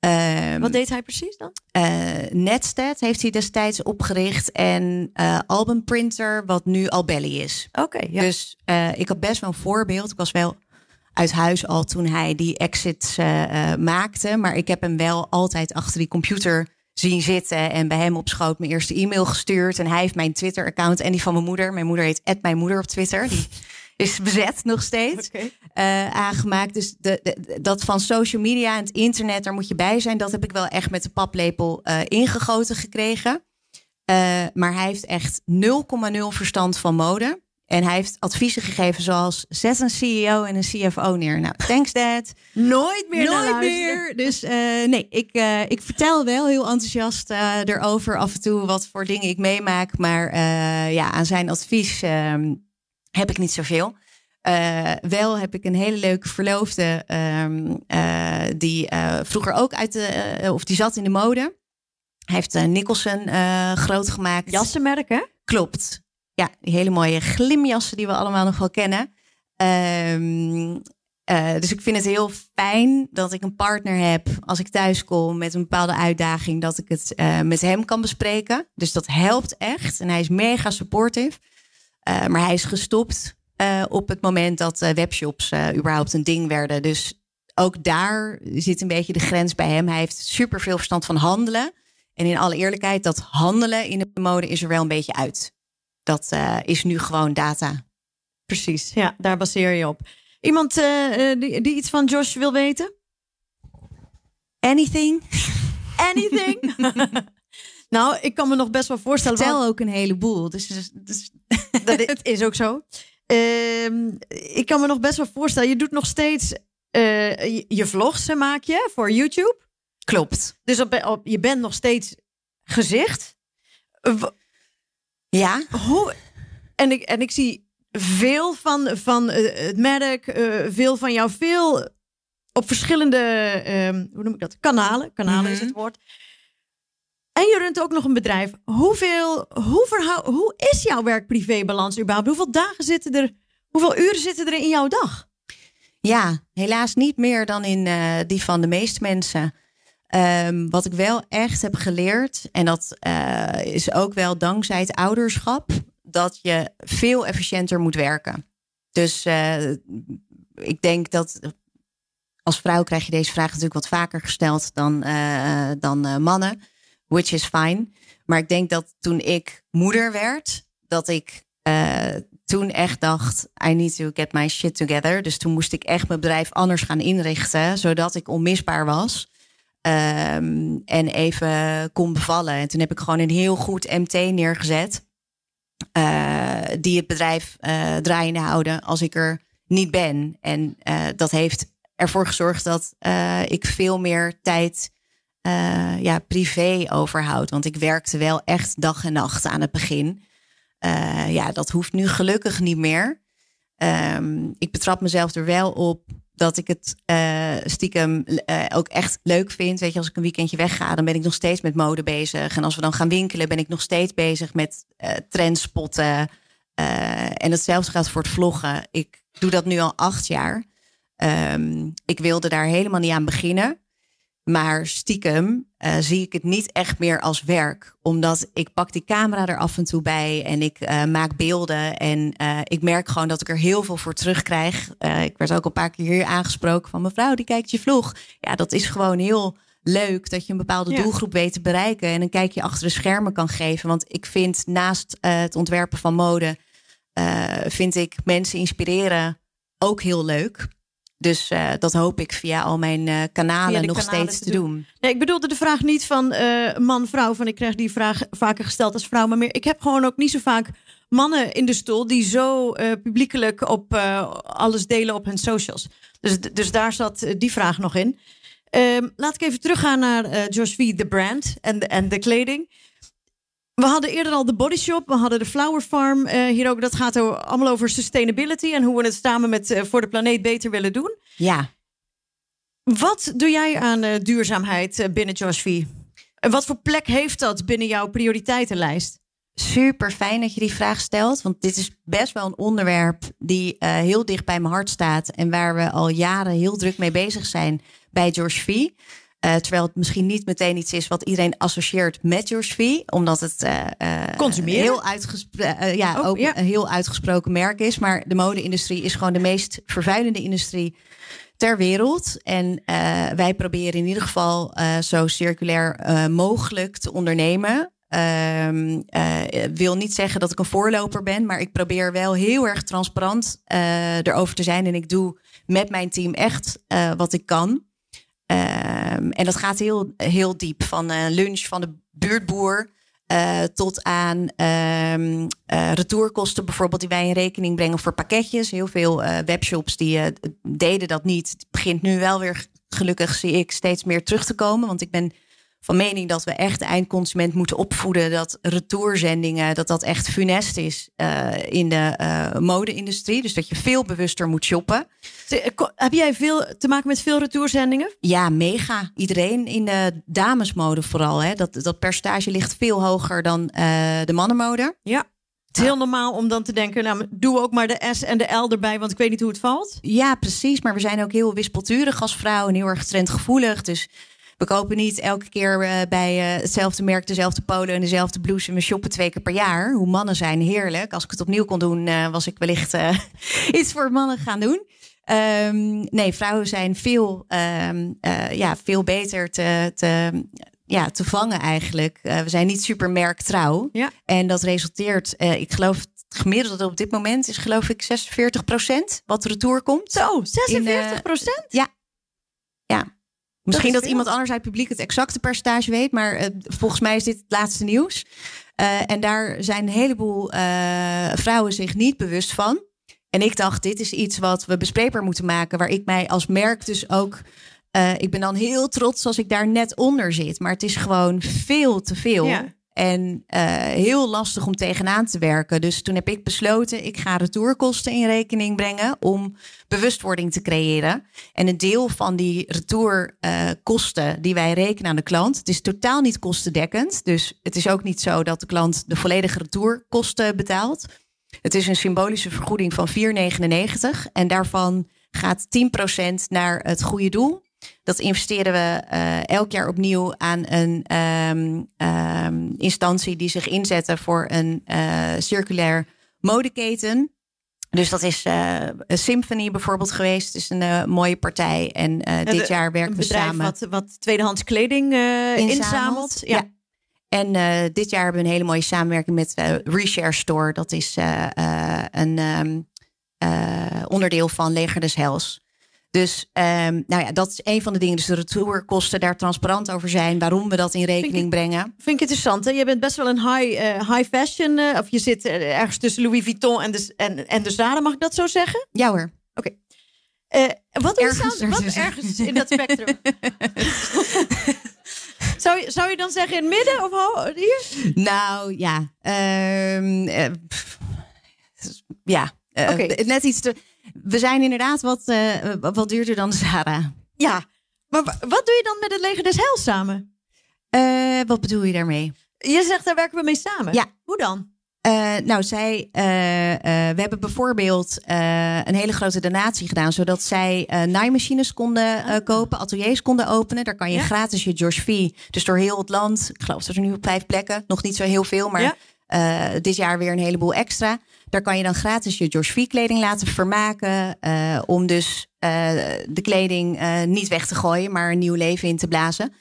Ehm, Wat deed hij precies dan? eh, Netstat heeft hij destijds opgericht. En eh Album Printer, wat nu Albelly is. Oké, ja. Dus ik had best wel een voorbeeld. Ik was wel uit huis al toen hij die exits eh, eh, maakte. Maar ik heb hem wel altijd achter die computer zien zitten. En bij hem op schoot mijn eerste e-mail gestuurd. En hij heeft mijn Twitter-account en die van mijn moeder. Mijn moeder heet mijn moeder op Twitter. Die is bezet nog steeds. Eh, aangemaakt. Dus de, de- dat van social media en het internet, daar moet je bij zijn. Dat heb ik wel echt met de paplepel ingegoten gekregen. Maar hij heeft echt 0,0 verstand van mode. En hij heeft adviezen gegeven zoals zet een CEO en een CFO neer. Nou, thanks dad. Nooit meer Nooit meer. Dus eh, nee, ik, eh, ik vertel wel heel enthousiast eh, erover af en toe wat voor dingen ik meemaak. Maar ja, aan zijn advies ehm, heb ik niet zoveel. Wel heb ik een hele leuke verloofde ehm, eh, die vroeger ook uit de, of die zat in de mode. Hij heeft Nicholson groot gemaakt. Jassenmerk, hè? Klopt. Ja, die hele mooie glimjassen die we allemaal nog wel kennen. Ehm, eh, dus ik vind het heel fijn dat ik een partner heb als ik thuis kom met een bepaalde uitdaging, dat ik het uh, met hem kan bespreken. Dus dat helpt echt. En hij is mega supportive. Uh, maar hij is gestopt op het moment dat webshops überhaupt een ding werden. Dus ook daar zit een beetje de grens bij hem. Hij heeft super veel verstand van handelen. En in alle eerlijkheid, dat handelen in de mode is er wel een beetje uit. Dat is nu gewoon data. Precies, ja, daar baseer je op. Iemand uh, die, die, iets van Josh wil weten? Anything? Anything? nou, ik kan me nog best wel voorstellen. Vertel ook een heleboel. Dus, dus, dus dat is, is, ook zo. Uh, ik kan me nog best wel voorstellen. Je doet nog steeds je, je, vlogs, maak je voor YouTube. Klopt. Dus op, op, je bent nog steeds gezicht. Ja. Hoe, en, ik, en ik zie veel van, van uh, het merk, uh, veel van jou, veel op verschillende, uh, hoe noem ik dat, kanalen. Kanalen mm -hmm. is het woord. En je runt ook nog een bedrijf. Hoeveel, hoe, hoe is jouw werk-privé-balans überhaupt? Hoeveel dagen zitten er, hoeveel uren zitten er in jouw dag? Ja, helaas niet meer dan in uh, die van de meeste mensen. Um, wat ik wel echt heb geleerd, en dat uh, is ook wel dankzij het ouderschap, dat je veel efficiënter moet werken. Dus uh, ik denk dat als vrouw krijg je deze vraag natuurlijk wat vaker gesteld dan, uh, dan mannen, which is fine. Maar ik denk dat toen ik moeder werd, dat ik toen echt dacht, I need to get my shit together. Dus toen moest ik echt mijn bedrijf anders gaan inrichten, zodat ik onmisbaar was. Um, en even kon bevallen. En toen heb ik gewoon een heel goed MT neergezet. Uh, die het bedrijf uh, draaiende houden als ik er niet ben. En uh, dat heeft ervoor gezorgd dat ik veel meer tijd ja, privé overhoud. Want ik werkte wel echt dag en nacht aan het begin. ja, dat hoeft nu gelukkig niet meer. Um, ik betrap mezelf er wel op dat ik het uh, stiekem uh, ook echt leuk vind. Weet je, als ik een weekendje wegga, dan ben ik nog steeds met mode bezig. En als we dan gaan winkelen, ben ik nog steeds bezig met uh, trendspotten. en hetzelfde gaat voor het vloggen. Ik doe dat nu al acht jaar. Um, ik wilde daar helemaal niet aan beginnen. Maar stiekem uh, zie ik het niet echt meer als werk. Omdat ik pak die camera er af en toe bij en ik uh, maak beelden. En uh, ik merk gewoon dat ik er heel veel voor terugkrijg. ik werd ook een paar keer hier aangesproken van mevrouw, die kijkt je vlog. Ja, dat is gewoon heel leuk dat je een bepaalde ja. doelgroep weet te bereiken. En een kijkje achter de schermen kan geven. Want ik vind naast het ontwerpen van mode, vind ik mensen inspireren ook heel leuk. Dus uh, dat hoop ik via al mijn uh, kanalen nog kanalen steeds te doen. doen. Nee, ik bedoelde de vraag niet van uh, man-vrouw. Van ik krijg die vraag vaker gesteld als vrouw. Maar meer, ik heb gewoon ook niet zo vaak mannen in de stoel die zo publiekelijk op alles delen op hun socials. Dus, dus daar zat die vraag nog in. Ehm, laat ik even teruggaan naar Josh V, de brand en de, en de kleding. We hadden eerder al de Body Shop, we hadden de Flower Farm. Uh, hier ook, dat gaat allemaal over sustainability en hoe we het samen met uh, voor de planeet beter willen doen. Ja. Wat doe jij aan uh, duurzaamheid binnen Josh V? En wat voor plek heeft dat binnen jouw prioriteitenlijst? Super fijn dat je die vraag stelt, want dit is best wel een onderwerp die heel dicht bij mijn hart staat en waar we al jaren heel druk mee bezig zijn bij Josh V. Uh, terwijl het misschien niet meteen iets is wat iedereen associeert met V. Omdat het uh, heel, uitgespro ja, oh, ook ja. een heel uitgesproken merk is. Maar de mode-industrie is gewoon de meest vervuilende industrie ter wereld. En wij proberen in ieder geval zo circulair mogelijk te ondernemen. Uh, wil niet zeggen dat ik een voorloper ben, maar ik probeer wel heel erg transparant erover te zijn. En ik doe met mijn team echt wat ik kan. Um, en dat gaat heel, heel diep. Van uh, lunch van de buurtboer uh, tot aan um, uh, retourkosten bijvoorbeeld die wij in rekening brengen voor pakketjes. Heel veel webshops die deden dat niet. Het begint nu wel weer gelukkig zie ik steeds meer terug te komen. Want ik ben van mening dat we echt de eindconsument moeten opvoeden dat retourzendingen, dat dat echt funest is uh, in de uh, mode-industrie. Dus dat je veel bewuster moet shoppen. Heb jij veel te maken met veel retourzendingen? Ja, mega. Iedereen in de damesmode vooral. Hè. Dat, dat percentage ligt veel hoger dan uh, de mannenmode. Ja. Het is heel normaal om dan te denken, nou, doe ook maar de S en de L erbij, want ik weet niet hoe het valt. Ja, precies. Maar we zijn ook heel wispelturig als vrouw en heel erg trendgevoelig. Dus we kopen niet elke keer uh, bij uh, hetzelfde merk, dezelfde polo en dezelfde blouse. We shoppen twee keer per jaar. Hoe mannen zijn, heerlijk. Als ik het opnieuw kon doen, uh, was ik wellicht iets voor mannen gaan doen. Um, nee, vrouwen zijn veel, um, ja, veel beter te, te, ja, te vangen eigenlijk. we zijn niet super merktrouw. Ja. En dat resulteert, ik geloof het gemiddelde op dit moment is geloof ik 46% wat retour komt. Zo, 46 procent? Ja. Ja. Misschien dat, iemand anders uit het publiek het exacte percentage weet, maar uh, volgens mij is dit het laatste nieuws. Uh, en daar zijn een heleboel uh, vrouwen zich niet bewust van. En ik dacht, dit is iets wat we bespreekbaar moeten maken, waar ik mij als merk dus ook. ik ben dan heel trots als ik daar net onder zit, maar het is gewoon veel te veel. Ja. En uh, heel lastig om tegenaan te werken. Dus toen heb ik besloten, ik ga retourkosten in rekening brengen om bewustwording te creëren. En een deel van die retourkosten uh, die wij rekenen aan de klant, het is totaal niet kostendekkend. Dus het is ook niet zo dat de klant de volledige retourkosten betaalt. Het is een symbolische vergoeding van 4,99 en daarvan gaat 10% naar het goede doel. Dat investeren we uh, elk jaar opnieuw aan een um, um, instantie die zich inzetten voor een uh, circulair modeketen. Dus dat is uh, Symphony bijvoorbeeld geweest. Het is een mooie partij. En dit jaar werken we samen. Wat, wat tweedehands kleding inzamelt. inzamelt. Ja. ja. En dit jaar hebben we een hele mooie samenwerking met Reshare Store. Dat is een um, onderdeel van Leger des Hels. Dus um, nou ja, dat is een van de dingen. Dus de retourkosten daar transparant over zijn. Waarom we dat in rekening ik, brengen. Vind ik interessant. Hè? Je bent best wel een high, uh, high fashion. Uh, of je zit uh, ergens tussen Louis Vuitton en de, en, en de Zara. Mag ik dat zo zeggen? Ja hoor. Oké. Okay. wat ergens, wat ergens in dat spectrum? zou, je, zou je dan zeggen in het midden of hier? Nou ja. Uh, ja. Okay. Net iets te we zijn inderdaad wat, uh, wat duurder dan Zara. Ja, maar wat doe je dan met het leger des Heils samen? Uh, wat bedoel je daarmee? Je zegt daar werken we mee samen. Ja. Hoe dan? Uh, nou, zij, we hebben bijvoorbeeld een hele grote donatie gedaan, zodat zij naaimachines konden ah. kopen, ateliers konden openen. Daar kan je ja. gratis je Josh V. Dus door heel het land, ik geloof dat er nu op vijf plekken, nog niet zo heel veel, maar ja. Dit jaar weer een heleboel extra. Daar kan je dan gratis je George V kleding laten vermaken. Uh, om dus uh, de kleding niet weg te gooien, maar een nieuw leven in te blazen.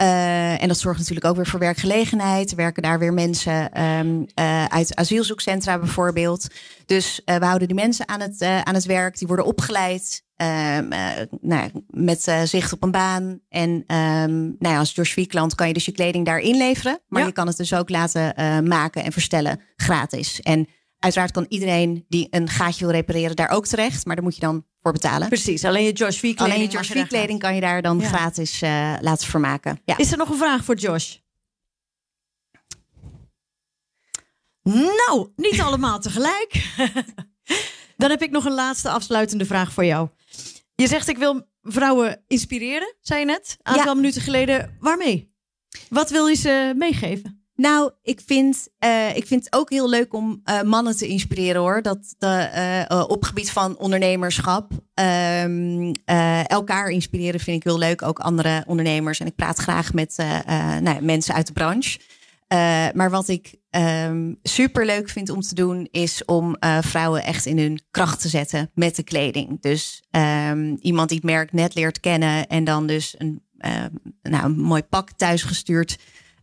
En dat zorgt natuurlijk ook weer voor werkgelegenheid. Er werken daar weer mensen um, uit asielzoekcentra bijvoorbeeld. Dus we houden die mensen aan het, aan het werk. Die worden opgeleid. Um, nou, met zicht op een baan. En um, nou ja, als George V klant kan je dus je kleding daar inleveren. Maar ja. je kan het dus ook laten maken en verstellen gratis. En Uiteraard kan iedereen die een gaatje wil repareren daar ook terecht. Maar daar moet je dan voor betalen. Precies, alleen je Josh V kleding. Alleen je Josh V kleding kan je daar dan ja. gratis uh, laten vermaken. Ja. Is er nog een vraag voor Josh? Nou, niet allemaal tegelijk. dan heb ik nog een laatste afsluitende vraag voor jou. Je zegt ik wil vrouwen inspireren, zei je net. Een aantal ja. minuten geleden. Waarmee? Wat wil je ze meegeven? Nou, ik vind, uh, ik vind het ook heel leuk om uh, mannen te inspireren hoor. Dat de, uh, op gebied van ondernemerschap. Um, elkaar inspireren vind ik heel leuk. Ook andere ondernemers. En ik praat graag met nou, mensen uit de branche. maar wat ik um, super leuk vind om te doen, is om vrouwen echt in hun kracht te zetten met de kleding. Dus um, iemand die het merk net leert kennen en dan dus een, nou, een mooi pak thuisgestuurd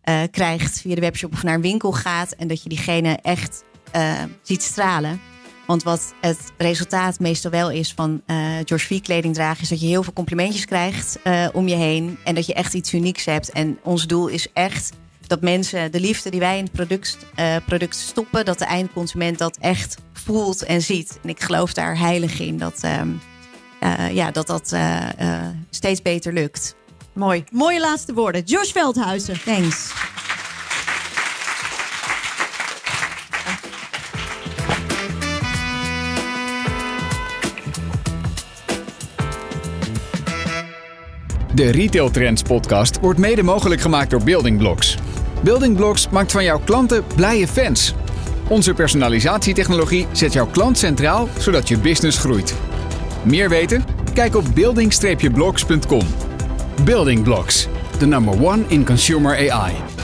uh, krijgt via de webshop of naar een winkel gaat. En dat je diegene echt uh, ziet stralen. Want wat het resultaat meestal wel is van uh, George V kleding dragen, is dat je heel veel complimentjes krijgt om je heen. En dat je echt iets unieks hebt. En ons doel is echt dat mensen de liefde die wij in het product, product stoppen, dat de eindconsument dat echt voelt en ziet. En ik geloof daar heilig in dat ehm, ja, dat, dat steeds beter lukt. Mooi. Mooie laatste woorden. Josh Veldhuizen. Thanks. De Retail Trends podcast wordt mede mogelijk gemaakt door Building Blocks. Building Blocks maakt van jouw klanten blije fans. Onze personalisatietechnologie zet jouw klant centraal zodat je business groeit. Meer weten? Kijk op building-blocks.com. Building Blocks, the number one in consumer AI.